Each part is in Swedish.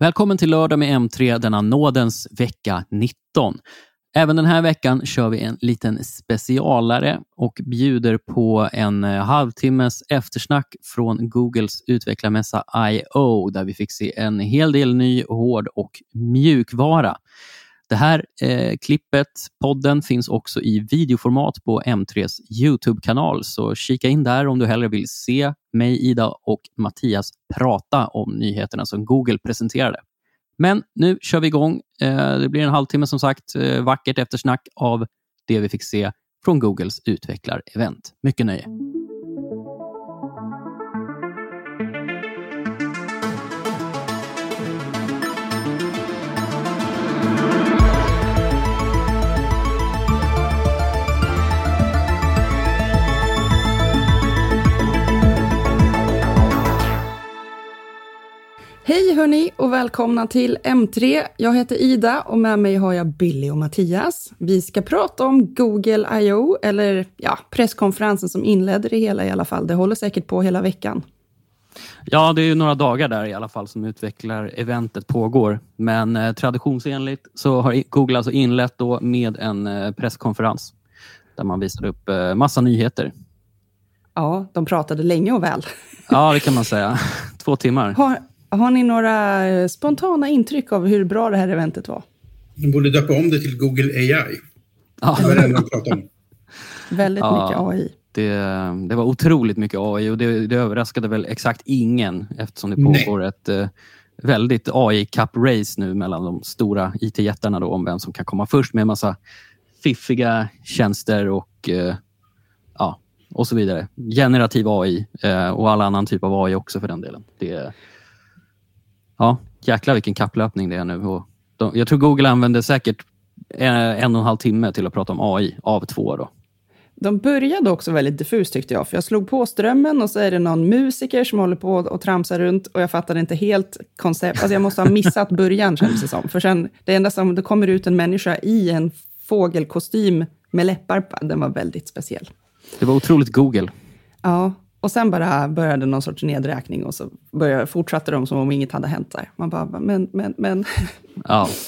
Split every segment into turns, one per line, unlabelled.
Välkommen till lördag med M3 denna nådens vecka 19. Även den här veckan kör vi en liten specialare och bjuder på en eh, halvtimmes eftersnack från Googles utvecklarmässa I.O. där vi fick se en hel del ny hård och mjukvara. Det här eh, klippet, podden, finns också i videoformat på M3s Youtube-kanal, så kika in där om du hellre vill se mig, Ida och Mattias prata om nyheterna som Google presenterade. Men nu kör vi igång. Eh, det blir en halvtimme som sagt, eh, vackert eftersnack av det vi fick se från Googles utvecklarevent. Mycket nöje.
Hej hörni och välkomna till M3. Jag heter Ida och med mig har jag Billy och Mattias. Vi ska prata om Google I.O. eller ja, presskonferensen som inledde det hela i alla fall. Det håller säkert på hela veckan.
Ja, det är ju några dagar där i alla fall som utvecklar-eventet pågår. Men eh, traditionsenligt så har Google alltså inlett då med en eh, presskonferens där man visade upp eh, massa nyheter.
Ja, de pratade länge och väl.
Ja, det kan man säga. Två timmar.
Har, har ni några eh, spontana intryck av hur bra det här eventet var?
De borde döpa om det till Google AI.
Ja.
Det var det enda de pratade om.
Väldigt
Ja.
mycket AI.
Det, det var otroligt mycket AI och det, det överraskade väl exakt ingen eftersom det
Nej.
pågår ett eh, väldigt AI-cup-race nu mellan de stora IT-jättarna då, om vem som kan komma först med en massa fiffiga tjänster och, eh, ja, och så vidare. Generativ AI eh, och all annan typ av AI också för den delen. Det, ja, jäklar vilken kapplöpning det är nu. Och de, jag tror Google använder säkert en, en och en halv timme till att prata om AI av två. Då.
De började också väldigt diffust tyckte jag, för jag slog på strömmen och så är det någon musiker som håller på och tramsar runt och jag fattade inte helt koncept. Alltså jag måste ha missat början känns det som. För sen, det enda som, det kommer ut en människa i en fågelkostym med läppar, den var väldigt speciell.
Det var otroligt Google.
Ja, och sen bara började någon sorts nedräkning och så började, fortsatte de som om inget hade hänt där. Man bara, men, men, men.
Ja.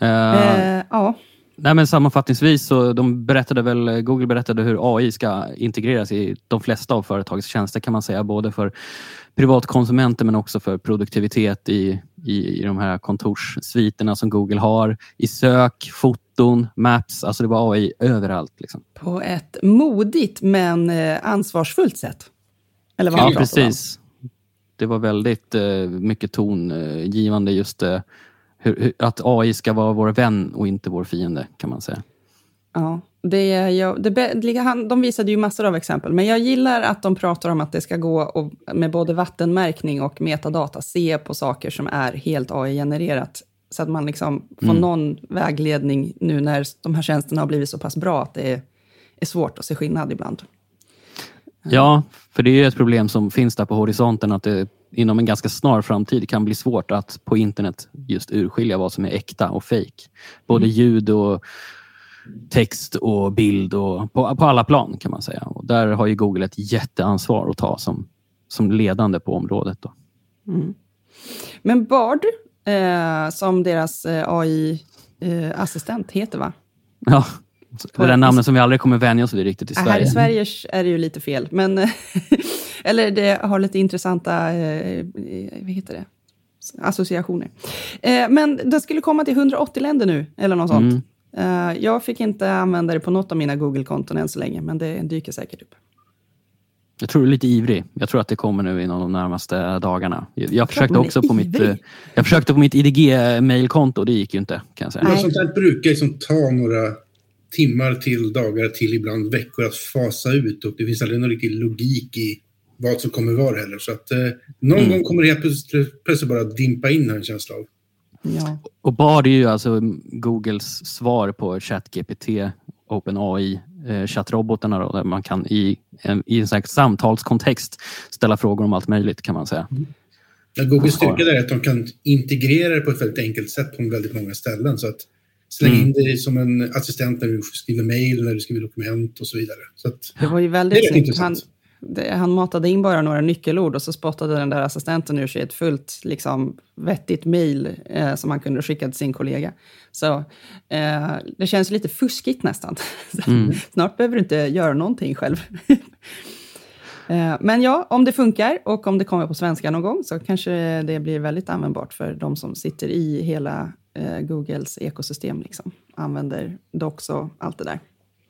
Eh,
Eh, ja.
nej, men sammanfattningsvis så de berättade väl, Google berättade hur AI ska integreras i de flesta av företagets tjänster kan man säga. Både för privatkonsumenter men också för produktivitet i, i, i de här kontorssviterna som Google har. I sök, foton, maps. Alltså det var AI överallt. Liksom.
På ett modigt men eh, ansvarsfullt sätt. Eller vad
Ja,
om.
precis. Det var väldigt eh, mycket tongivande just eh, hur, hur, att AI ska vara vår vän och inte vår fiende kan man säga.
Ja, det, är- jag, det, de visade ju massor av exempel, men jag gillar att de pratar om att det ska gå och, med både vattenmärkning och metadata se på saker som är helt AI-genererat. Så att man liksom får
Mm.
någon vägledning nu när de här tjänsterna har blivit så pass bra att det är, är svårt att se skillnad ibland.
Ja, för det är ju ett problem som finns där på horisonten att det inom en ganska snar framtid kan bli svårt att på internet just urskilja vad som är äkta och fake. Både ljud och text och bild och på, på alla plan kan man säga. Och där har ju Google ett jätteansvar att ta som, som ledande på området. Då.
Men Bard, eh, som deras eh, AI-assistent heter, va?
Ja, det där namnet som vi aldrig kommer vänja oss vid riktigt i
Äh, Här
Sverige.
i Sverige är det ju lite fel, men... eller det har lite intressanta, eh, vad heter det? Associationer. Eh, men det skulle komma till 180 länder nu, eller något sånt. Eh, jag fick inte använda det på något av mina Google-konton än så länge, men det dyker säkert upp.
Jag tror du är lite ivrig. Jag tror att det kommer nu inom de närmaste dagarna. Jag, jag försökte också på mitt,
ivrig.
eh, jag försökte på mitt IDG-mailkonto. Det gick ju inte kan jag säga.
Men sånt där brukar liksom ta några timmar till dagar till ibland veckor att fasa ut och det finns aldrig någon riktig logik i vad som kommer vara heller. Så att eh, någon
Mm.
gång kommer det helt plötsligt, plötsligt bara dimpa in jag en känsla av.
Ja.
Och Bard är ju alltså Googles svar på ChatGPT, OpenAI, eh, chattrobotarna då, där man kan i en, i en samtalskontext ställa frågor om allt möjligt kan man säga.
Ja, Googles styrka där är att de kan integrera det på ett väldigt enkelt sätt på väldigt många ställen. Så att släng
Mm.
in det som en assistent när du skriver mejl, när du skriver dokument och så vidare. Så att,
Det var ju väldigt snyggt. Han,
intressant.
Det, han matade in bara några nyckelord och så spottade den där assistenten ur sig ett fullt liksom, vettigt mejl eh, som han kunde skicka till sin kollega. Så eh, det känns lite fuskigt nästan. Mm. Snart behöver du inte göra någonting själv. Eh, men ja, om det funkar och om det kommer på svenska någon gång så kanske det blir väldigt användbart för de som sitter i hela eh, Googles ekosystem. Liksom. Använder Docs och allt det där.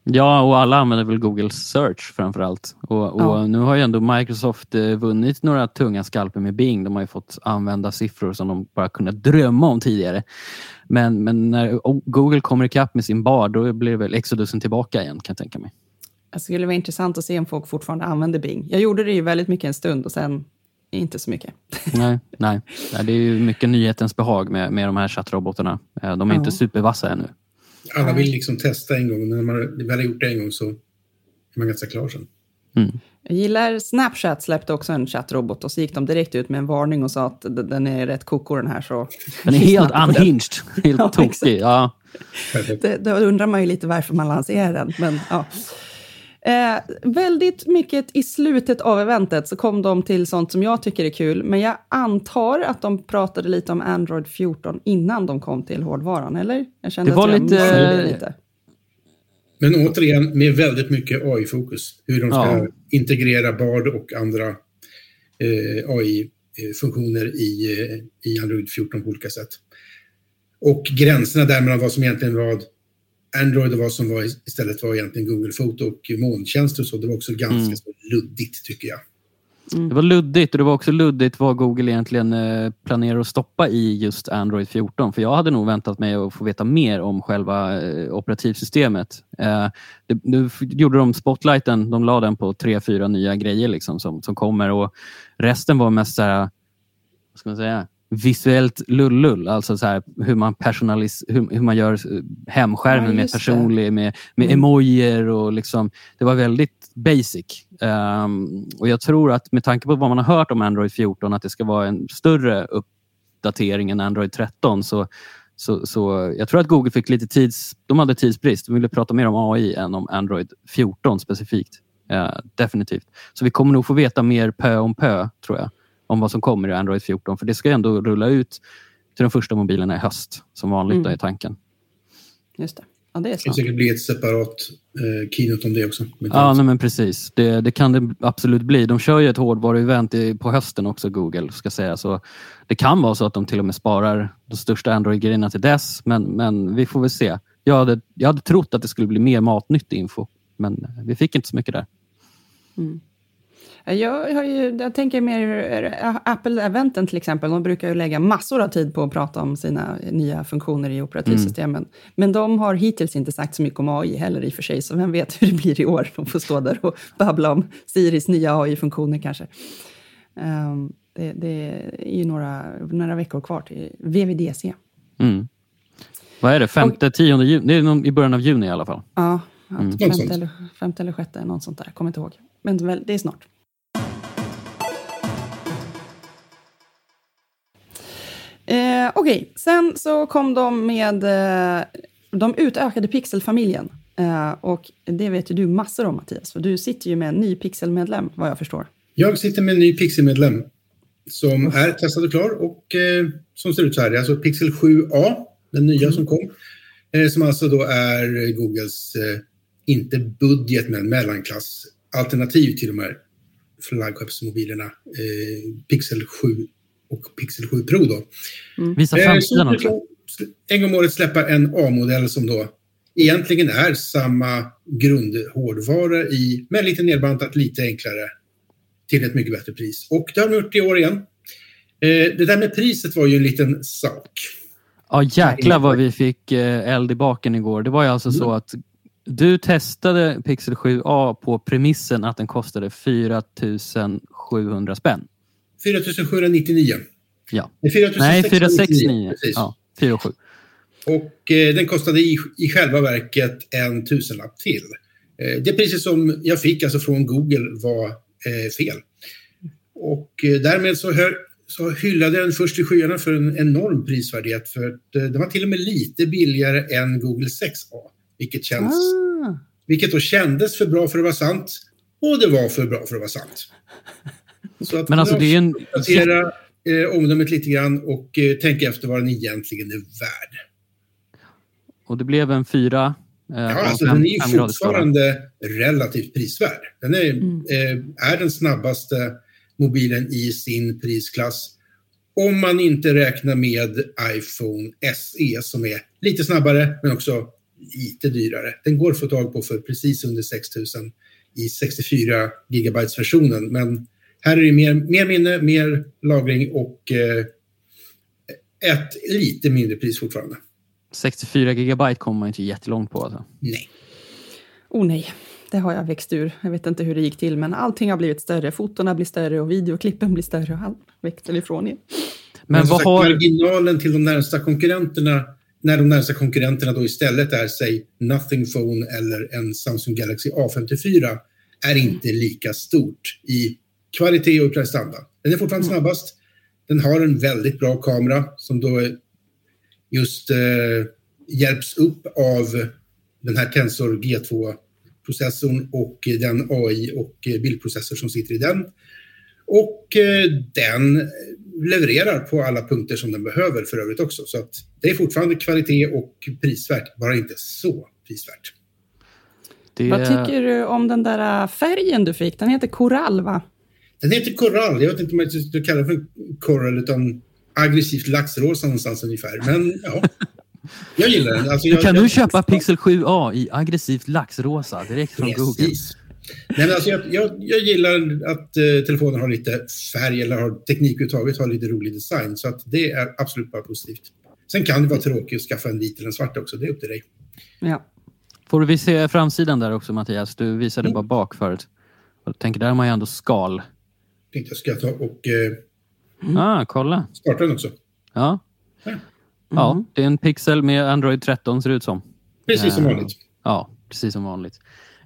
Ja, och alla använder väl Google Search framför allt. Och, och ja. Nu har ju ändå Microsoft eh, vunnit några tunga skalper med Bing. De har ju fått använda siffror som de bara kunnat drömma om tidigare. Men, men när Google kommer ikapp med sin bar, då blir väl Exodusen tillbaka igen kan jag tänka mig.
Det skulle vara intressant att se om folk fortfarande använder Bing. Jag gjorde det ju väldigt mycket en stund och sen inte så mycket.
Nej, nej. det är ju mycket nyhetens behag med, med de här chattrobotarna. Eh, de är ja. inte supervassa ännu.
Alla vill liksom testa en gång, men när man väl har gjort det en gång så är man ganska klar sen.
Mm. Jag gillar Snapchat släppte också en chattrobot och så gick de direkt ut med en varning och sa att den är rätt koko den här. Så
den är helt unhinged, helt ja, tokig. Ja.
Det, då undrar man ju lite varför man lanserar den. Men, ja. Eh, väldigt mycket i slutet av eventet så kom de till sånt som jag tycker är kul, men jag antar att de pratade lite om Android 14 innan de kom till hårdvaran, eller? Jag
kände det var att lite... lite.
Men återigen, med väldigt mycket AI-fokus. Hur de ska ja. integrera Bard och andra eh, AI-funktioner i, eh, i Android 14 på olika sätt. Och gränserna där mellan vad som egentligen var Android och vad som var istället var egentligen Google Foto och molntjänster och så. Det var också ganska mm. så luddigt tycker jag.
Mm. Det var luddigt och det var också luddigt vad Google egentligen eh, planerar att stoppa i just Android 14. För jag hade nog väntat mig att få veta mer om själva eh, operativsystemet. Eh, det, nu gjorde de spotlighten, de la den på tre, fyra nya grejer liksom som, som kommer och resten var mest så här, vad ska man säga, visuellt lullull, alltså så här, hur, man personalis hur, hur man gör hemskärmen ja, mer personlig med, med mm. emojier och liksom, det var väldigt basic. Um, och jag tror att med tanke på vad man har hört om Android 14, att det ska vara en större uppdatering än Android 13, så, så, så jag tror att Google fick lite tids, de hade tidsbrist. De ville prata mer om AI än om Android 14 specifikt. Uh, definitivt. Så vi kommer nog få veta mer pö om pö, tror jag om vad som kommer i Android 14. För det ska ändå rulla ut till de första mobilerna i höst, som vanligt mm. är tanken.
Just det. Ja, det, är
det kan säkert bli ett separat eh, keynote om det också.
Ja, nej, men precis. Det, det, kan det absolut bli. De kör ju ett hårdvaruevent på hösten också, Google. ska säga. Så Det kan vara så att de till och med sparar de största Android-grejerna till dess, men, men vi får väl se. Jag hade, jag hade trott att det skulle bli mer matnyttig info, men vi fick inte så mycket där.
Mm. Jag, har ju, jag tänker mer Apple-eventen till exempel, de brukar ju lägga massor av tid på att prata om sina nya funktioner i operativsystemen. Mm. Men de har hittills inte sagt så mycket om AI heller i och för sig, så vem vet hur det blir i år. De får stå där och babbla om Siris nya AI-funktioner kanske. Um, det, det, är ju några, några veckor kvar till VVDC.
Mm. Vad är det? Femte, tionde juni? Det är i början av juni i alla fall.
Ja, mm. femte, eller, femte eller sjätte, något sånt där. Kommer inte ihåg. Men det är snart. Eh, Okej, okay. sen så kom de med... Eh, de utökade pixelfamiljen. Eh, och det vet ju du massor om Mattias, för du sitter ju med en ny pixelmedlem vad jag förstår.
Jag sitter med en ny pixelmedlem som är testad och klar och eh, som ser ut så här. Det är alltså Pixel 7a, den nya mm. som kom. Eh, som alltså då är Googles, eh, inte budget men mellanklass alternativ till de här flaggskeppsmobilerna. Pixel 7 och Pixel 7 Pro. Då.
Mm. Visa eh, framsidan också.
En gång om året släppa en A-modell som då egentligen är samma grundhårdvara i, men lite nedbantat, lite enklare till ett mycket bättre pris. Och det har de gjort i år igen. Eh, det där med priset var ju en liten sak.
Ja jäklar vad vi fick eh, eld i baken igår. Det var ju alltså mm. så att du testade Pixel 7a på premissen att den kostade 4 700 spänn.
4799.
Ja. Nej, 469. Ja, 47.
Och eh, den kostade i, i själva verket en tusenlapp till. Eh, det priset som jag fick alltså från Google var eh, fel. Och eh, därmed så, hör, så hyllade den först i skyarna för en enorm prisvärdhet. För eh, den var till och med lite billigare än Google 6A. Vilket, känns, ah. vilket då kändes för bra för att vara sant. Och det var för bra för att vara sant. Så att
Men alltså, det är en...
uppdatera eh, omdömet lite grann och eh, tänka efter vad den egentligen är värd.
Och det blev en fyra. Eh,
Ja, alltså
fem-
den är fortfarande relativt prisvärd. Den är, eh, är den snabbaste mobilen i sin prisklass. Om man inte räknar med iPhone SE som är lite snabbare men också lite dyrare. Den går att få tag på för precis under 6000 i 64 gigabytes versionen. Men här är det mer, mer minne, mer lagring och eh, ett lite mindre pris fortfarande.
64 gigabyte kommer man inte jättelångt på. Alltså.
Nej.
Oh nej, det har jag växt ur. Jag vet inte hur det gick till, men allting har blivit större. Fotona blir större och videoklippen blir större och allt växer ifrån er.
Men vad
sagt,
har...
marginalen till de närmsta konkurrenterna, när de närmsta konkurrenterna då istället är, säg, Nothing Phone eller en Samsung Galaxy A54, är inte lika stort i kvalitet och prestanda. Den är fortfarande snabbast. Den har en väldigt bra kamera som då just eh, hjälps upp av den här Tensor G2-processorn och den AI och eh, bildprocessor som sitter i den. Och eh, den levererar på alla punkter som den behöver för övrigt också. Så att det är fortfarande kvalitet och prisvärt, bara inte så prisvärt.
Det...
Vad tycker du om den där äh, färgen du fick? Den heter korall, va?
Den heter korall. Jag vet inte om jag ska kalla den för coral utan aggressivt laxrosa någonstans ungefär. Men ja, jag gillar den. Alltså,
Du
jag,
kan
jag,
nu köpa Pixel 7a i aggressivt laxrosa direkt från Google.
Precis. Nej, men alltså jag, jag, jag gillar att eh, telefonen har lite färg eller har teknik överhuvudtaget har lite rolig design. Så att det är absolut bara positivt. Sen kan det vara tråkigt att skaffa en vit eller en svart också. Det är upp till dig.
Ja.
Får vi se framsidan där också Mattias? Du visade
Mm.
bara bak förut. Jag tänker, där har man ju ändå skal.
Tänkte jag ska ta och eh,
Ah, kolla.
starta den också.
Ja.
Ja.
ja, det är en Pixel med Android 13 ser det ut som.
Precis som
Ja.
vanligt.
Ja, precis som vanligt.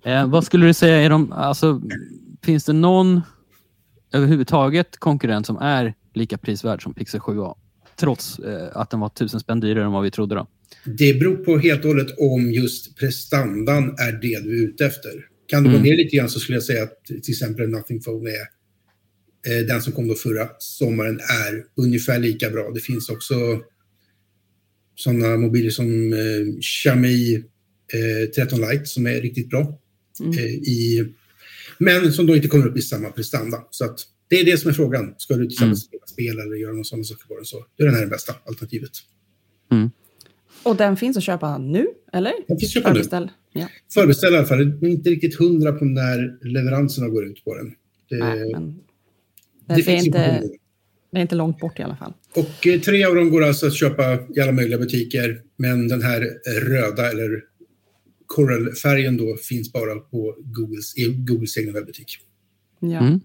Eh, vad skulle du säga, är de, alltså, finns det någon överhuvudtaget konkurrent som är lika prisvärd som Pixel 7a? Trots eh, att den var tusen spänn dyrare än vad vi trodde då.
Det beror på helt och hållet om just prestandan är det du är ute efter. Kan du gå
Mm.
ner lite grann så skulle jag säga att till exempel Nothing Phone är eh, den som kom då förra sommaren är ungefär lika bra. Det finns också sådana mobiler som eh, Xiaomi eh, 13 Lite som är riktigt bra. Eh, i, men som då inte kommer upp i samma prestanda. Så att det är det som är frågan. Ska du till exempel
Mm.
spela spel eller göra någon sån sak på den så är den här det bästa alternativet.
Och den finns att köpa nu, eller?
Den finns att köpa nu.
Förbeställ. Ja.
Förbeställa i alla fall. Jag är inte riktigt hundra på när leveranserna går ut på den. Det,
Nej, men det,
det
är
finns
inte, det är inte långt bort i alla fall.
Och eh, tre av dem går alltså att köpa i alla möjliga butiker. Men den här eh, röda eller korallfärgen då finns bara på Googles, i Googles egna webbutik.
Ja.
Mm.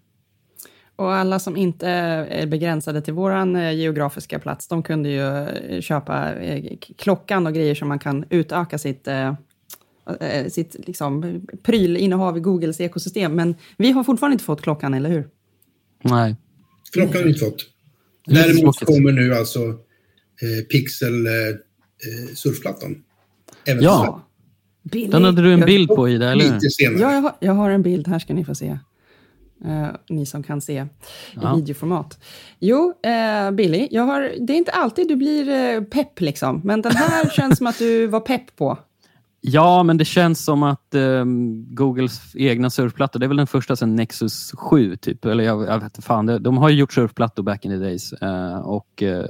Och alla som inte är begränsade till vår geografiska plats, de kunde ju eh, köpa eh, klockan och grejer som man kan utöka sitt, eh, eh, sitt liksom, prylinnehav i Googles ekosystem. Men vi har fortfarande inte fått klockan, eller hur?
Nej.
Klockan har vi inte fått. Däremot kommer nu alltså eh, Pixel eh, eh, surfplattan. Även
Ja.
Billy.
Den hade du en bild på Ida, eller?
Lite senare.
Ja, jag har, jag har en bild. Här ska ni få se. Eh, ni som kan se i
Ja.
videoformat. Jo, eh, Billy, jag har, det är inte alltid du blir eh, pepp, liksom. Men den här känns som att du var pepp på.
Ja, men det känns som att ehm, Googles egna surfplatta, det är väl den första sedan Nexus 7, typ. Eller jag, jag vet fan, det, de har ju gjort surfplattor back in the days. eh, och eh,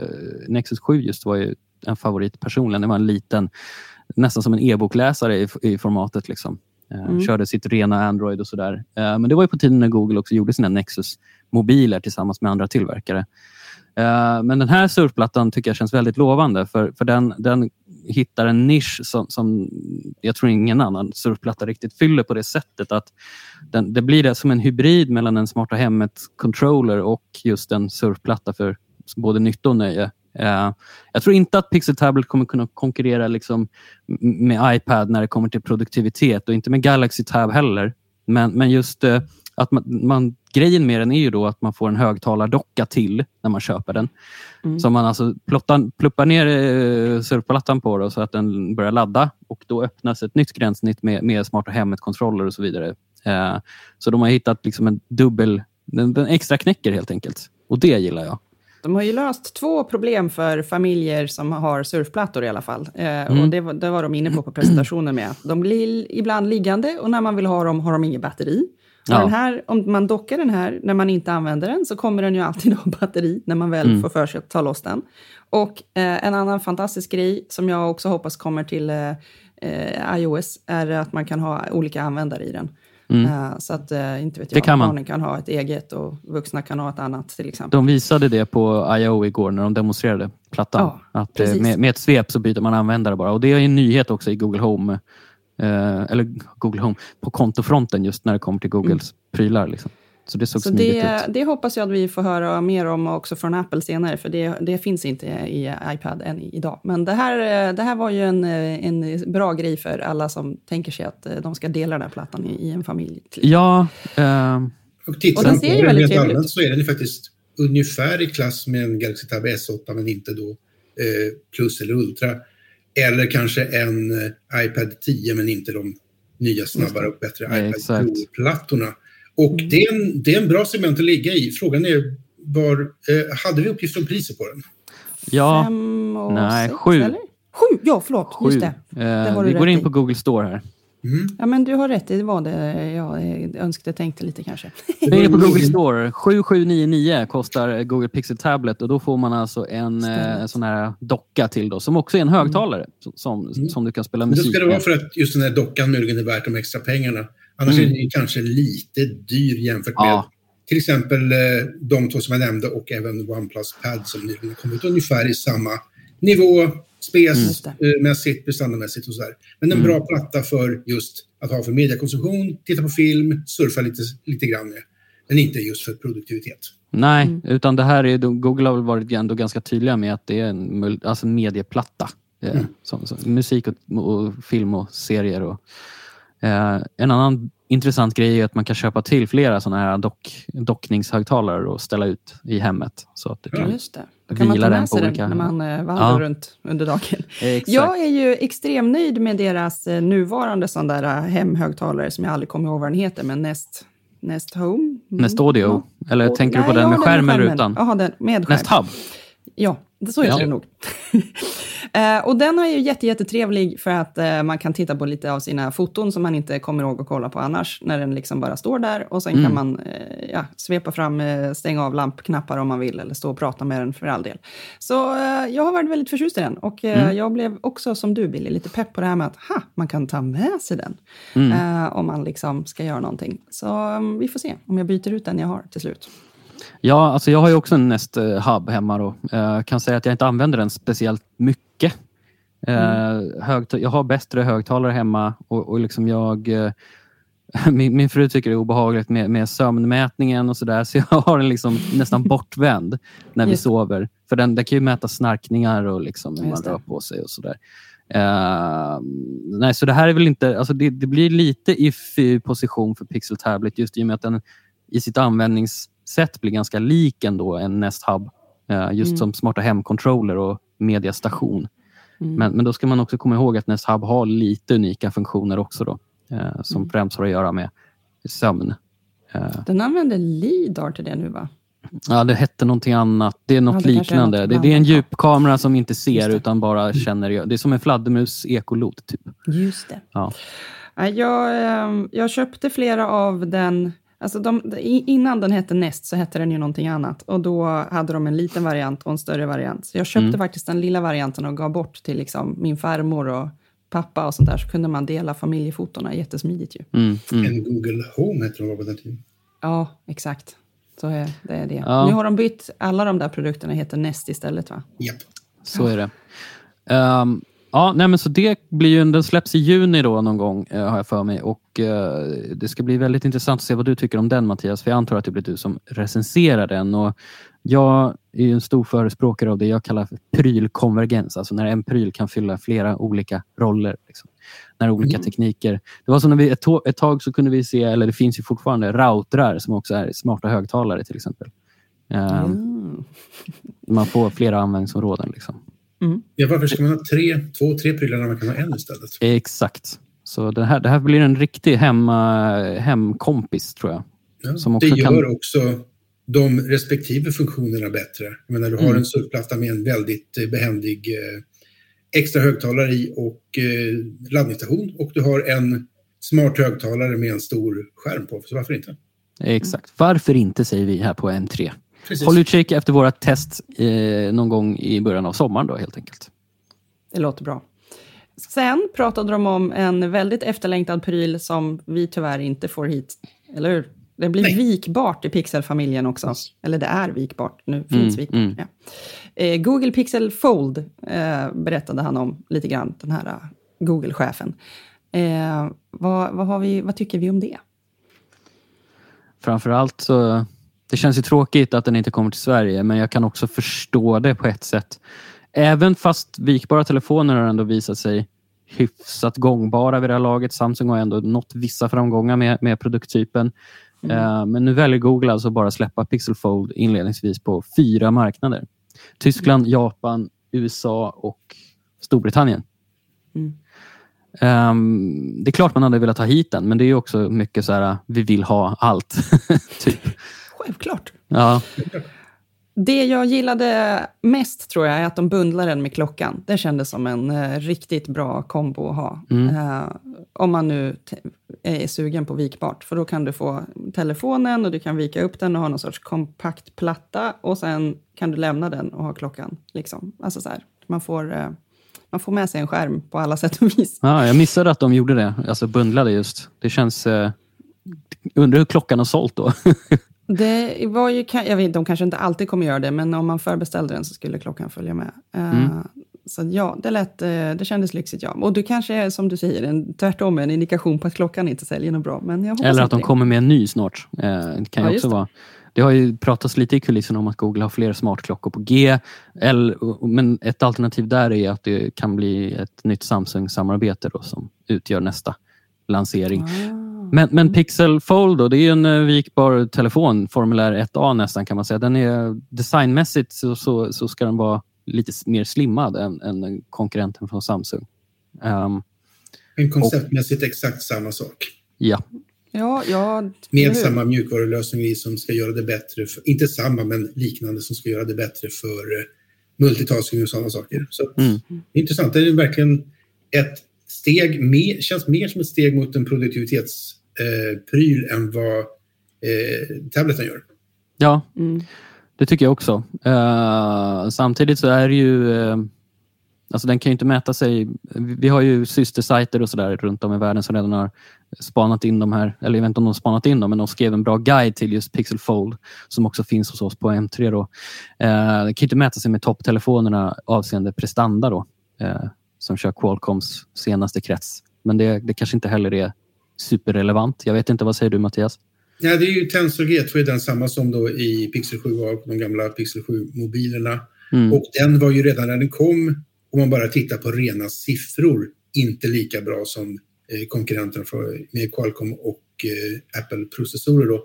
Nexus 7 just var ju en favorit personligen. Det var en liten, nästan som en e-bokläsare i, i formatet. Liksom. Eh,
Mm.
Körde sitt rena Android och sådär. Eh, men det var ju på tiden när Google också gjorde sina Nexus-mobiler tillsammans med andra tillverkare. Eh, men den här surfplattan tycker jag känns väldigt lovande för, för den, den hittar en nisch som, som jag tror ingen annan surfplatta riktigt fyller på det sättet att den, det blir det som en hybrid mellan en smarta hemmet-controller och just en surfplatta för både nytta och nöje. Eh, jag tror inte att Pixel Tablet kommer kunna konkurrera liksom med iPad när det kommer till produktivitet och inte med Galaxy Tab heller. Men, men just eh, att man, man, grejen med den är ju då att man får en högtalardocka till när man köper den.
Mm.
Så man alltså plottar, pluppar ner eh, surfplattan på då, så att den börjar ladda och då öppnas ett nytt gränssnitt med, med smarta hemmet-kontroller och så vidare. Eh, så de har hittat liksom en dubbel, den, den extra knäcker helt enkelt. Och det gillar jag.
De har ju löst två problem för familjer som har surfplattor i alla fall. Eh, mm. Och det var, det var de inne på på presentationen med. De blir ibland liggande och när man vill ha dem har de inget batteri. Ja. Den här, om man dockar den här när man inte använder den så kommer den ju alltid ha batteri när man väl mm. får för sig att ta loss den. Och eh, en annan fantastisk grej som jag också hoppas kommer till eh, eh iOS är att man kan ha olika användare i den. Mm. Uh, så att, uh, inte vet jag, det kan man. barnen kan ha ett eget och vuxna kan ha ett annat till exempel.
De visade det på I.O. igår när de demonstrerade plattan. Ja, att, med, med, ett svep så byter man användare bara. Och det är en nyhet också i Google Home, eller Google Home, på kontofronten just när det kommer till Googles mm. prylar. Liksom. Så det såg så
det, ut. Det hoppas jag att vi får höra mer om också från Apple senare, för det, det finns inte i iPad än idag. Men det här, det här var ju en, en bra grej för alla som tänker sig att eh, de ska dela den här plattan i, i en familj.
Ja. Uh...
Och tittar man på den väldigt trevlig ut. så är den faktiskt ungefär i klass med en Galaxy Tab S8, men inte då eh, Plus eller Ultra. Eller kanske en eh, iPad 10, men inte de nya snabbare och bättre iPad Pro-plattorna. Och mm. det, är en, det är en bra segment att ligga i. Frågan är, var, eh, hade vi uppgifter om priset på den?
Ja,
Fem och
nej,
sex,
sju.
Eller? Sju, ja förlåt, sju. just det.
det vi går in på Google Store här.
Mm. Ja, men du har rätt. Det var det jag önskade tänkte lite kanske.
Vi är på Google Store. 7799 kostar Google Pixel Tablet och då får man alltså en eh, sån här docka till då, som också är en högtalare mm. som, mm. som du kan spela musik
med. Det ska det vara för att just den här dockan möjligen är värt de extra pengarna. Annars mm. är den kanske lite dyr jämfört med ja. till exempel eh, de två som jag nämnde och även OnePlus Pad som nyligen kommit ungefär i samma nivå spesmässigt, mm. prestandamässigt och sådär. Men en mm. bra platta för just att ha för mediekonsumtion, titta på film, surfa lite, lite grann med. Men inte just för produktivitet.
Nej, mm. utan det här är, Google har väl varit ändå ganska tydliga med att det är en alltså medieplatta. Eh, mm. Som, som, musik och, och, film och serier. Och, eh, en annan intressant grej är att man kan köpa till flera sådana här dock, dockningshögtalare och ställa ut i hemmet. Så att du kan
ja, just det. Då kan man ta med sig den olika... när man eh, vandrar ja. runt under dagen. Exakt. Jag är ju extremt nöjd med deras eh, nuvarande sån där eh, hemhögtalare som jag aldrig kommer ihåg vad den heter, men Nest, Nest Home? Mm.
Nest Audio? Eller oh, tänker nej, du på den med skärm eller utan?
Jaha, den med skärm.
Nest Hub?
Ja, så heter ja. det nog. eh, och den är ju jätte, jättetrevlig för att eh, man kan titta på lite av sina foton som man inte kommer ihåg att kolla på annars, när den liksom bara står där. Och sen mm. kan man eh, ja, svepa fram, eh, stänga av lampknappar om man vill, eller stå och prata med den för all del. Så eh, jag har varit väldigt förtjust i den. Och mm. jag blev också, som du Billy, lite pepp på det här med att ha, man kan ta med sig den. Mm. om man liksom ska göra någonting. Så mm, vi får se om jag byter ut den jag har till slut.
Ja, alltså jag har ju också en Nest Hub hemma. Då. Jag kan säga att jag inte använder den speciellt mycket. Eh, jag har bättre högtalare hemma och, och liksom jag min, min fru tycker det är obehagligt med, med sömnmätningen och sådär, så jag har den liksom nästan bortvänd när vi Just. sover. För den, den kan ju mäta snarkningar och liksom hur man rör på sig och sådär. Uh, nej, så det här är väl inte, alltså det, det blir lite i position för Pixel Tablet just i och med att den i sitt användnings sätt blir ganska lik ändå en Nest Hub. Eh, just mm. som smarta hemcontroller och mediastation. Mm. Men, men då ska man också komma ihåg att Nest Hub har lite unika funktioner också då, eh, som mm. främst har att göra med sömn.
Eh. Den använder LIDAR till det nu va?
Ja, det hette någonting annat. Det är något ja, det liknande. Är något det, det, är en djupkamera som inte ser utan bara mm. känner. Det är som en fladdermus ekolot. Typ.
Just det. Ja. Jag, jag köpte flera av den Alltså de, innan den hette Nest så hette den ju någonting annat. Och då hade de en liten variant och en större variant. Så jag köpte mm. faktiskt den lilla varianten och gav bort till liksom min farmor och pappa och sånt där. Så kunde man dela familjefotona jättesmidigt ju.
Mm. Mm. En Google Home hette de på den tiden.
Ja, exakt. Så är, det är det. Ja. Nu har de bytt, alla de där produkterna heter Nest istället va?
Japp.
Så är det. Um, Ja, nej men så det blir ju, den släpps i juni då någon gång eh, har jag för mig och eh, det ska bli väldigt intressant att se vad du tycker om den Mattias, för jag antar att det blir du som recenserar den. Och jag är en stor förespråkare av det jag kallar för prylkonvergens, alltså när en pryl kan fylla flera olika roller. Liksom. När olika mm. tekniker... Det var så när vi, ett, ett tag så kunde vi se, eller det finns ju fortfarande, routrar som också är smarta högtalare till exempel. Um, Man får flera användningsområden. Liksom.
Mm. Ja, varför ska man ha tre, två, tre prylar när man kan ha en istället?
Exakt. Så det här, det här blir en riktig hemma, hemkompis tror jag.
Ja, som också det gör kan... också de respektive funktionerna bättre. Jag menar, du har mm. en surfplatta med en väldigt eh, behändig eh, extra högtalare i och eh, laddningsstation och du har en smart högtalare med en stor skärm på. Så varför inte?
Exakt. Varför inte säger vi här på M3. Precis. Håll utkik efter våra test eh, någon gång i början av sommaren då helt enkelt.
Det låter bra. Sen pratade de om en väldigt efterlängtad pryl som vi tyvärr inte får hit, eller hur? Det blir Nej. vikbart i Pixel-familjen också. Yes. Eller det är vikbart, nu finns mm, vikbart. Mm. Ja. Eh, Google Pixel Fold eh, berättade han om lite grann, den här uh, Google-chefen. Eh, vad, vad, vi, vad tycker vi om det?
Framförallt så, det känns ju tråkigt att den inte kommer till Sverige, men jag kan också förstå det på ett sätt. Även fast vikbara telefoner har ändå visat sig hyfsat gångbara vid det här laget. Samsung har ändå nått vissa framgångar med, med produkttypen. Mm. Uh, men nu väljer Google alltså bara släppa Pixel Fold inledningsvis på fyra marknader. Tyskland, mm. Japan, USA och Storbritannien. Mm. Um, det är klart man hade velat ha hit den, men det är också mycket så här, vi vill ha allt. typ.
Självklart.
Ja.
Det jag gillade mest tror jag är att de bundlar den med klockan. Det kändes som en uh, riktigt bra kombo att ha. Mm. Uh, om man nu är sugen på vikbart. För då kan du få telefonen och du kan vika upp den och ha någon sorts kompakt platta. Och sen kan du lämna den och ha klockan. Liksom. Alltså så här, man får... Uh, man får med sig en skärm på alla sätt och vis.
Ja, jag missade att de gjorde det, alltså bundlade just. Det känns... Eh, undrar hur klockan har sålt då?
det var ju, jag vet, de kanske inte alltid kommer göra det, men om man förbeställde den så skulle klockan följa med. Uh, mm. Så ja, det, lät, eh, det kändes lyxigt. Ja. Och det kanske är som du säger, en, tvärtom en indikation på att klockan inte säljer något bra. Men jag
Eller att de kommer med en ny snart. Eh, det kan ja, också vara. Det har ju pratats lite i kulisserna om att Google har fler smartklockor på G. Eller, men ett alternativ där är att det kan bli ett nytt Samsung-samarbete som utgör nästa lansering. Ah. Men, men Pixel Fold då, det är en eh, vikbar telefon, formulär 1A nästan kan man säga. Den är designmässigt så, så, så ska den vara lite mer slimmad än, än konkurrenten från Samsung. Um,
men konceptmässigt och, exakt samma sak.
Ja,
Ja, ja,
med samma mjukvarulösning som ska göra det bättre, för, inte samma men liknande som ska göra det bättre för uh, multitasking och sådana saker. Så mm. intressant, det är verkligen ett steg, mer, känns mer som ett steg mot en produktivitetspryl uh, än vad uh, tableten gör.
Ja, mm. det tycker jag också. Uh, samtidigt så är det ju Alltså den kan ju inte mäta sig. Vi har ju systersajter och sådär runt om i världen som redan har spanat in de här, eller jag vet inte om de har spanat in dem, men de skrev en bra guide till just Pixel Fold som också finns hos oss på M3. Då. Eh, det kan inte mäta sig med topptelefonerna avseende prestanda då, eh, som kör Qualcomms senaste krets. Men det, det kanske inte heller är superrelevant. Jag vet inte, vad säger du Mattias?
Ja, det är ju Tensor G2 är den samma som då i Pixel 7 och de gamla Pixel 7-mobilerna. Mm. Och den var ju redan när den kom, om man bara tittar på rena siffror, inte lika bra som Eh, konkurrenterna med Qualcomm och eh, Apple-processorer.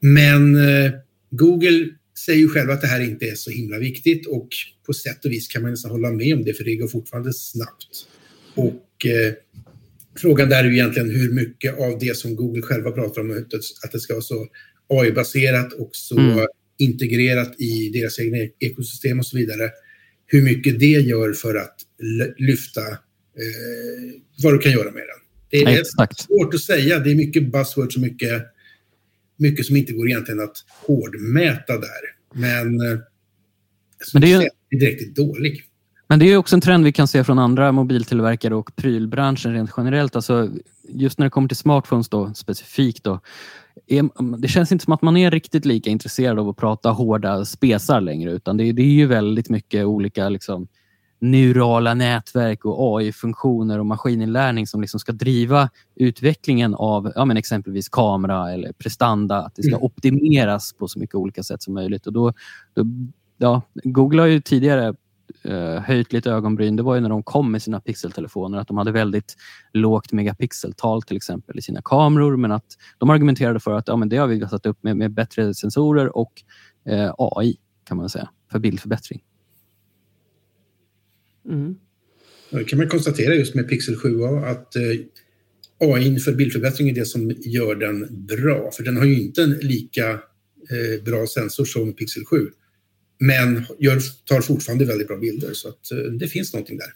Men eh, Google säger ju själva att det här inte är så himla viktigt och på sätt och vis kan man nästan hålla med om det för det går fortfarande snabbt. Och frågan där är ju egentligen hur mycket av det som Google själva pratar om, att det ska vara så AI-baserat och så mm. integrerat i deras egna ekosystem och så vidare. Hur mycket det gör för att lyfta eh, vad du kan göra med den. Det är Exakt. svårt att säga. Det är mycket buzzwords och mycket, mycket som inte går egentligen att hårdmäta där. Men, eh, Men det är, ju... direkt dålig.
Men det är också en trend vi kan se från andra mobiltillverkare och prylbranschen rent generellt. Alltså, just när det kommer till smartphones då, specifikt. Då, är, det känns inte som att man är riktigt lika intresserad av att prata hårda spesar längre utan det, det är ju väldigt mycket olika liksom, neurala nätverk och AI-funktioner och maskininlärning som liksom ska driva utvecklingen av ja, men exempelvis kamera eller prestanda. Att det ska mm. optimeras på så mycket olika sätt som möjligt. Och då, då ja, Google har ju tidigare uh, höjt lite ögonbryn. Det var ju när de kom med sina pixeltelefoner att de hade väldigt lågt megapixeltal till exempel i sina kameror men att de argumenterade för att ja, men det har vi satt upp med, med bättre sensorer och uh, AI kan man säga för bildförbättring.
Mm. Det kan man konstatera just med Pixel 7 att eh, AI för bildförbättring är det som gör den bra. För den har ju inte en lika eh, bra sensor som Pixel 7. Men gör, tar fortfarande väldigt bra bilder. Så att, eh, det finns någonting där.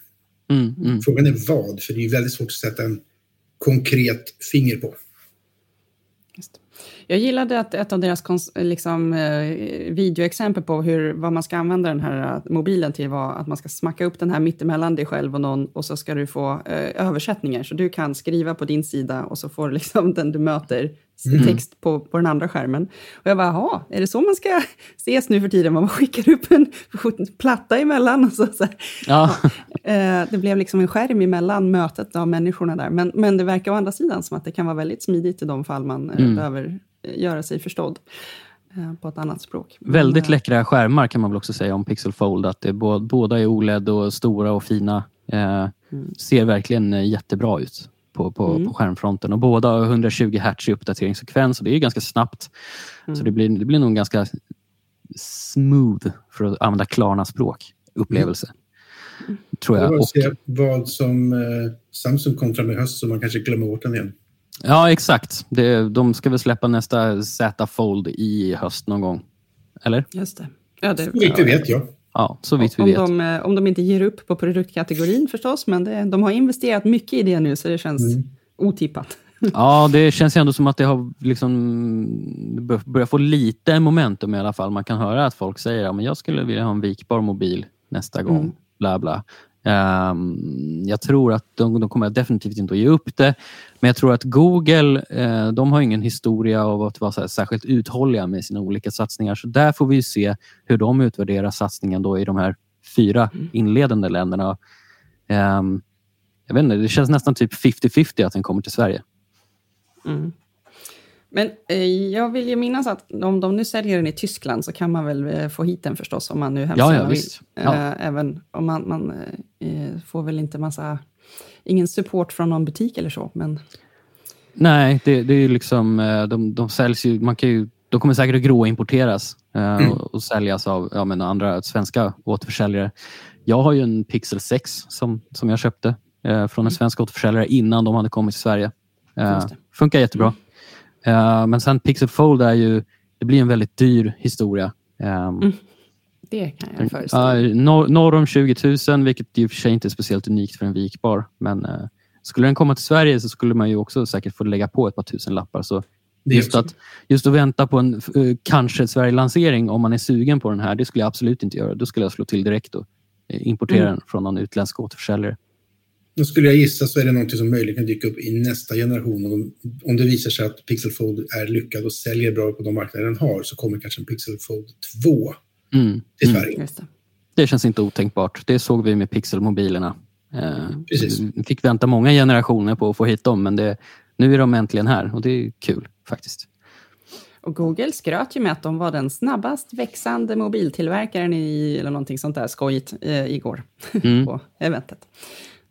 Mm, mm.
Frågan är vad, för det är väldigt svårt att sätta en konkret finger på.
Jag gillade att ett av deras liksom, eh, videoexempel på hur, vad man ska använda den här eh, mobilen till var att man ska smacka upp den här mittemellan dig själv och någon och så ska du få eh, översättningar. Så du kan skriva på din sida och så får liksom den du möter mm. text på, på den andra skärmen. Och jag bara, jaha, är det så man ska ses nu för tiden? Man skickar upp en platta emellan och så. så ja. ja. det blev liksom en skärm emellan mötet av människorna där. Men, men det verkar å andra sidan som att det kan vara väldigt smidigt i de fall man mm. behöver göra sig förstådd eh, på ett annat språk.
Väldigt Men, läckra skärmar kan man väl också säga om Pixel Fold. Att det båda är OLED och stora och fina. Eh, mm. Ser verkligen eh, jättebra ut på, på, mm. på skärmfronten. Och båda har 120 Hz i uppdateringsfrekvens och det är ganska snabbt. Mm. Så det blir, det blir nog en ganska smooth, för att använda Klarna språk, upplevelse.
Mm. Tror jag. Och, se vad som eh, Samsung kontrar med höst så man kanske glömmer bort den igen.
Ja, exakt. Det, de ska väl släppa nästa Z Fold i höst någon gång. Eller?
Just det. Ja, det
så vitt vi vet, ja.
Ja, så vitt vi
om
vet.
De, eh, om de inte ger upp på produktkategorin förstås, men det, de har investerat mycket i det nu, så det känns mm. otippat.
Ja, det känns ändå som att det har liksom börjat få lite momentum i alla fall. Man kan höra att folk säger att ja, jag skulle vilja ha en vikbar mobil nästa gång. Mm. Bla, bla. Um, jag tror att de, de, kommer definitivt inte att ge upp det. Men jag tror att Google, uh, de har ingen historia av att vara särskilt uthålliga med sina olika satsningar. Så där får vi se hur de utvärderar satsningen då i de här fyra mm. inledande länderna. Um, jag vet inte, det känns nästan typ 50-50 att den kommer till Sverige.
Mm. Men eh, jag vill ju minnas att om de nu säljer den i Tyskland så kan man väl eh, få hit den förstås om man nu hemskt
ja, ja, vill. Ja.
Eh, även om man, man eh, får väl inte massa, ingen support från någon butik eller så. Men...
Nej, det, det är ju liksom, eh, de, de säljs ju, man kan ju, de kommer säkert att gråimporteras mm. och, och säljas av ja, men andra svenska återförsäljare. Jag har ju en Pixel 6 som, som jag köpte från en mm. svensk återförsäljare innan de hade kommit till Sverige. Funkar jättebra. Mm. Uh, men sen Pixel Fold är ju, det blir en väldigt dyr historia. Um, mm.
Det kan jag föreställa mig.
Uh, norr, norr om 20 000, vilket i och för sig inte är speciellt unikt för en vikbar. Men uh, skulle den komma till Sverige så skulle man ju också säkert få lägga på ett par tusen lappar. Så just att, just att vänta på en uh, kanske Sverige-lansering om man är sugen på den här, det skulle jag absolut inte göra. Då skulle jag slå till direkt och importera mm. den från någon utländsk återförsäljare.
Då skulle jag gissa så är det någonting som möjligen kan dyka upp i nästa generation. Om, om det visar sig att Pixel Fold är lyckad och säljer bra på de marknader den har så kommer kanske en Pixel Fold 2 mm. till. Sverige. Mm.
Det. det. känns inte otänkbart. Det såg vi med Pixel-mobilerna. Eh, vi fick vänta många generationer på att få hit dem men det, nu är de äntligen här och det är kul faktiskt.
Och Google skröt ju med att de var den snabbast växande mobiltillverkaren i, eller någonting sånt där skojigt, eh, igår mm. på eventet.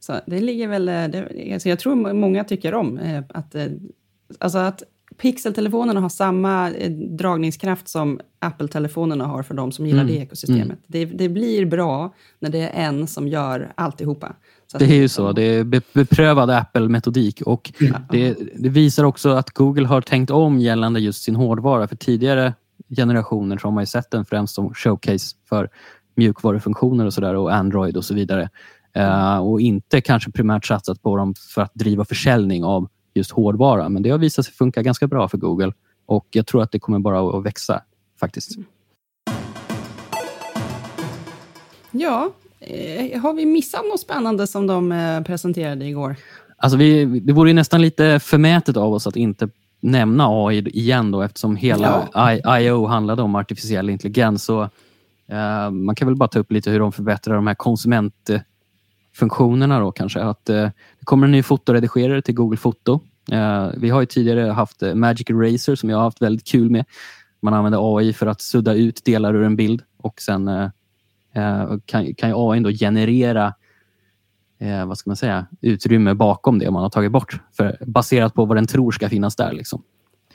Så det ligger väl... Eh, det, alltså jag tror många tycker om eh, att, eh, alltså att Pixel-telefonerna har samma dragningskraft som Apple-telefonerna har för de som gillar mm. det ekosystemet. Mm. Det, det, blir bra när det är en som gör alltihopa.
Så det är ju så. Det är beprövad Apple-metodik och mm. det, det, visar också att Google har tänkt om gällande just sin hårdvara. För tidigare generationer så har man ju sett den främst som showcase för mjukvarufunktioner och sådär och Android och så vidare. Uh, och inte kanske primärt satsat på dem för att driva försäljning av just hårdvara. Men det har visat sig funka ganska bra för Google och jag tror att det kommer bara att växa faktiskt.
Ja, eh, har vi missat något spännande som de eh, presenterade igår?
Alltså vi, det vore nästan lite förmätet av oss att inte nämna AI igen då eftersom hela ja. I.O. handlade om artificiell intelligens. Så, uh, man kan väl bara ta upp lite hur de förbättrar de här konsument funktionerna då kanske. Att eh, det kommer en ny fotoredigerare till Google Foto. Eh, vi har ju tidigare haft eh, Magic Eraser som jag har haft väldigt kul med. Man använder AI för att sudda ut delar ur en bild och sen eh, eh kan, kan AI då generera eh, vad ska man säga, utrymme bakom det man har tagit bort för, baserat på vad den tror ska finnas där. Liksom.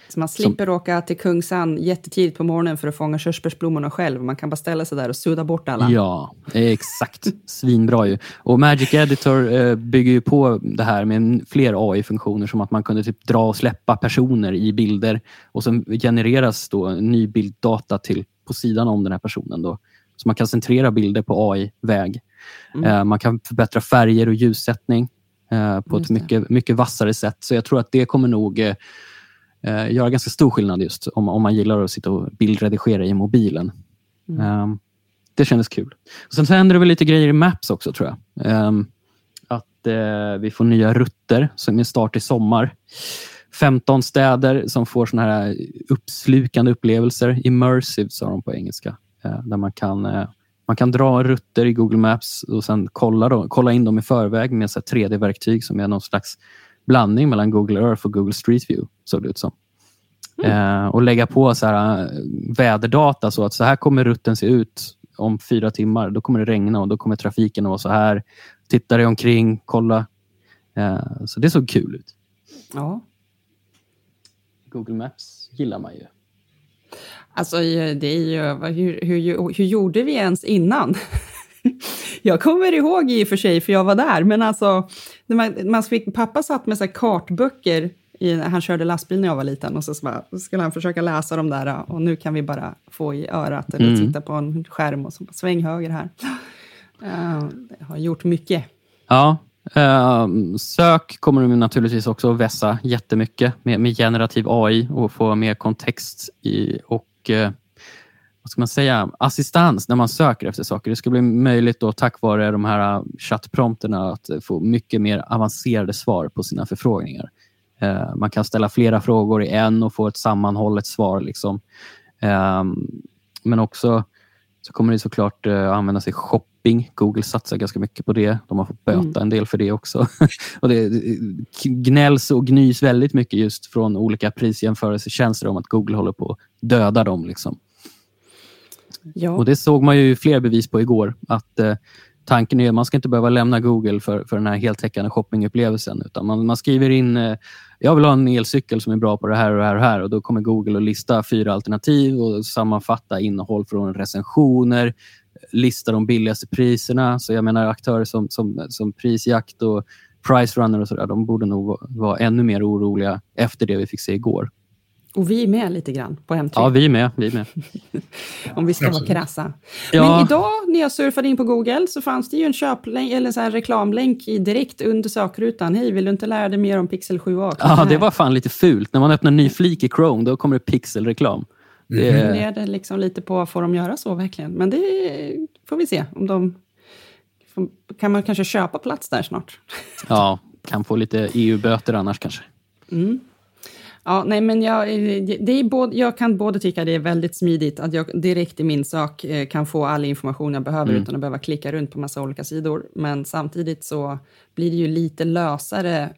Så man slipper som, åka till Kungsan jättetidigt på morgonen för att fånga körsbärsblommorna själv. Man kan bara ställa sig där och sudda bort alla.
Ja, exakt. Svinbra ju. Och Magic Editor eh, bygger ju på det här med fler AI-funktioner som att man kunde typ dra och släppa personer i bilder och sen genereras då ny bilddata till, på sidan om den här personen. Då. Så man kan centrera bilder på AI-väg. Mm. Eh, man kan förbättra färger och ljussättning eh, på ett mycket, mycket vassare sätt. Så jag tror att det kommer nog eh, eh, göra ganska stor skillnad just om, om man gillar att sitta och bildredigera i mobilen. Mm. Um, det kändes kul. Och sen så händer det väl lite grejer i Maps också tror jag. Um, att uh, vi får nya rutter som är start i sommar. 15 städer som får såna här uppslukande upplevelser. Immersive sa de på engelska. Uh, där man kan, uh, man kan dra rutter i Google Maps och sen kolla, då, kolla in dem i förväg med 3D-verktyg som är någon slags blandning mellan Google Earth och Google Street View, såg det ut som. Mm. Eh, och lägga på så här, eh, väderdata så att så här kommer rutten se ut om fyra timmar. Då kommer det regna och då kommer trafiken att vara så här. Titta dig omkring, kolla. Eh, så det såg kul ut.
Ja.
Google Maps gillar man ju.
Alltså, det är ju, hur, hur, hur gjorde vi ens innan? jag kommer ihåg i och för sig, för jag var där, men alltså, man, man fick, pappa satt med så kartböcker i, han körde lastbil när jag var liten och så, så, bara, så skulle han försöka läsa dem där och nu kan vi bara få i örat eller mm. titta på en skärm och så sväng höger här. Uh, det har gjort mycket.
Ja, uh, sök kommer de naturligtvis också att vässa jättemycket med, med generativ AI och få mer kontext i och uh, vad ska man säga, assistans när man söker efter saker. Det ska bli möjligt då, tack vare de här chattprompterna att få mycket mer avancerade svar på sina förfrågningar. Eh, man kan ställa flera frågor i en och få ett sammanhållet svar. Liksom. Eh, men också så kommer det såklart eh, använda sig shopping. Google satsar ganska mycket på det. De har fått böta mm. en del för det också. och det gnälls och gnys väldigt mycket just från olika prisjämförelsetjänster om att Google håller på att döda dem. Liksom. Ja. Och Det såg man ju fler bevis på igår. Att eh, Tanken är att man ska inte behöva lämna Google för, för den här heltäckande shoppingupplevelsen. Utan man, man skriver in eh, jag vill ha en elcykel som är bra på det här och det här och, här. och Då kommer Google att lista fyra alternativ och sammanfatta innehåll från recensioner, lista de billigaste priserna. Så jag menar aktörer som, som, som Prisjakt och Pricerunner och sådär, de borde nog vara ännu mer oroliga efter det vi fick se igår.
Och vi är med lite grann på M3.
Ja, vi är med. Vi är med.
Om vi ska vara krassa. Ja. Men idag när jag surfade in på Google så fanns det ju en köplänk, eller så här reklamlänk i direkt under sökrutan. Hej, vill du inte lära dig mer om Pixel 7a?
Ja, det var fan lite fult. När man öppnar en ny flik i Chrome, då kommer det pixelreklam.
Det mm. det liksom lite på, får de göra så verkligen? Men det får vi se. om de Kan man kanske köpa plats där snart?
Ja, kan få lite EU-böter annars kanske.
Mm. Ja, nej, men jag, det är både, jag kan både tycka det är väldigt smidigt att jag direkt i min sak eh, kan få all information jag behöver mm. utan att behöva klicka runt på massa olika sidor. Men samtidigt så blir det ju lite lösare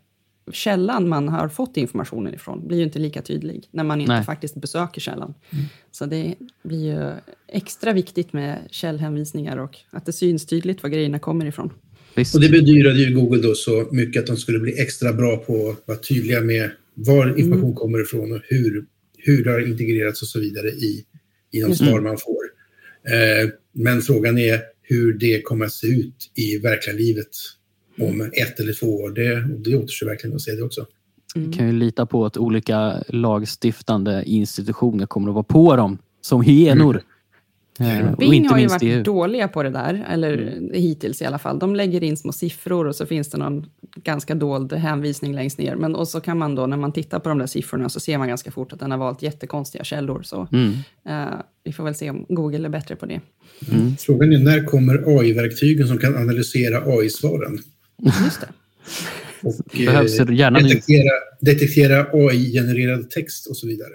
källan man har fått informationen ifrån blir ju inte lika tydlig när man inte Nej. faktiskt besöker källan. Mm. Så det blir ju extra viktigt med källhänvisningar och att det syns tydligt var grejerna kommer ifrån.
Visst. Och det bedyrade ju Google då så mycket att de skulle bli extra bra på att vara tydliga med var mm. information mm. kommer ifrån och hur, hur det har integrerats och så vidare i, i de svar mm. man får. Eh, men frågan är hur det kommer att se ut i verkliga livet om ett eller två år. Det, det återstår verkligen att se det också.
Mm. Vi kan ju lita på att olika lagstiftande institutioner kommer att vara på dem som hyenor. Mm.
Eh, Bing har ju varit EU. dåliga på det där, eller mm. hittills i alla fall. De lägger in små siffror och så finns det någon ganska dold hänvisning längst ner. Men, och så kan man då, när man tittar på de där siffrorna, så ser man ganska fort att den har valt jättekonstiga källor. Så mm. uh, vi får väl se om Google är bättre på det.
Mm. Frågan är när kommer AI-verktygen som kan analysera AI-svaren?
Just det.
och Behövs eh, gärna detektera, detektera AI-genererad text och så vidare.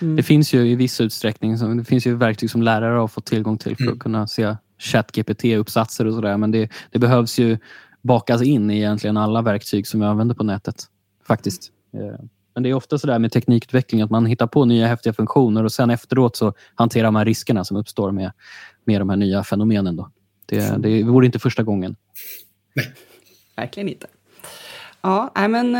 Mm. Det finns ju i viss utsträckning, det finns ju verktyg som lärare har fått tillgång till för mm. att kunna se ChatGPT-uppsatser och sådär. Men det, det, behövs ju bakas in i egentligen alla verktyg som vi använder på nätet. Faktiskt. Eh, men det är ofta sådär med teknikutveckling att man hittar på nya häftiga funktioner och sen efteråt så hanterar man riskerna som uppstår med, med de här nya fenomenen. Då. Det, det vore inte första gången.
Nej.
Verkligen inte. Ja, men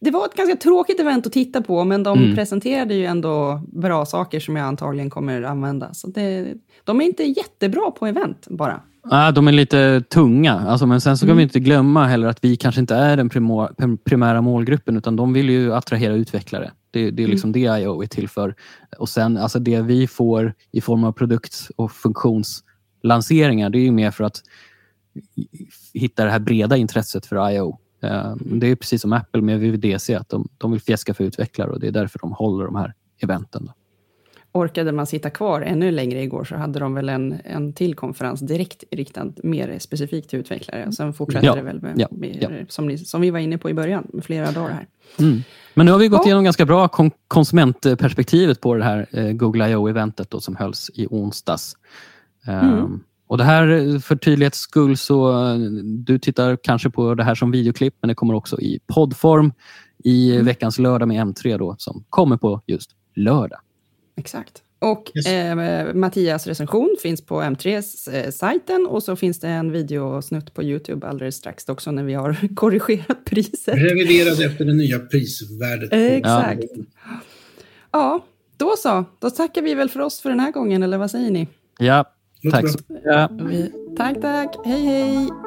det var ett ganska tråkigt event att titta på, men de mm. presenterade ju ändå bra saker som jag antagligen kommer använda. Så det, de är inte jättebra på event bara.
Ja, de är lite tunga, alltså, men sen så kan mm. vi inte glömma heller att vi kanske inte är den primära målgruppen, utan de vill ju attrahera utvecklare. Det, det är liksom mm. det IO är till för. Och sen alltså det vi får i form av produkt och funktionslanseringar, det är ju mer för att hitta det här breda intresset för IO. Eh, det är precis som Apple med VVDC, att de, de vill fjäska för utvecklare och det är därför de håller de här eventen.
Orkade man sitta kvar ännu längre igår så hade de väl en, en till konferens direkt riktad mer specifikt till utvecklare. Och sen fortsätter ja, det väl med, ja, med, ja. Som, ni, som vi var inne på i början, med flera dagar här.
Mm. Men nu har vi gått igenom ganska bra kon konsumentperspektivet på det här eh, Google I.O.-eventet som hölls i onsdags. Mm. Um, och det här, för tydlighets skull, så eh, du tittar kanske på det här som videoklipp, men det kommer också i poddform i mm. veckans lördag med M3 då, som kommer på just lördag.
Exakt. Och yes. eh, Mattias recension finns på M3-sajten och så finns det en videosnutt på Youtube alldeles strax också när vi har korrigerat priset.
Reviderad efter det nya prisvärdet.
exakt. Ja. ja, då så. Då tackar vi väl för oss för den här gången, eller vad säger ni?
Ja, tack.
Ja.
tack, tack. Hej, hej.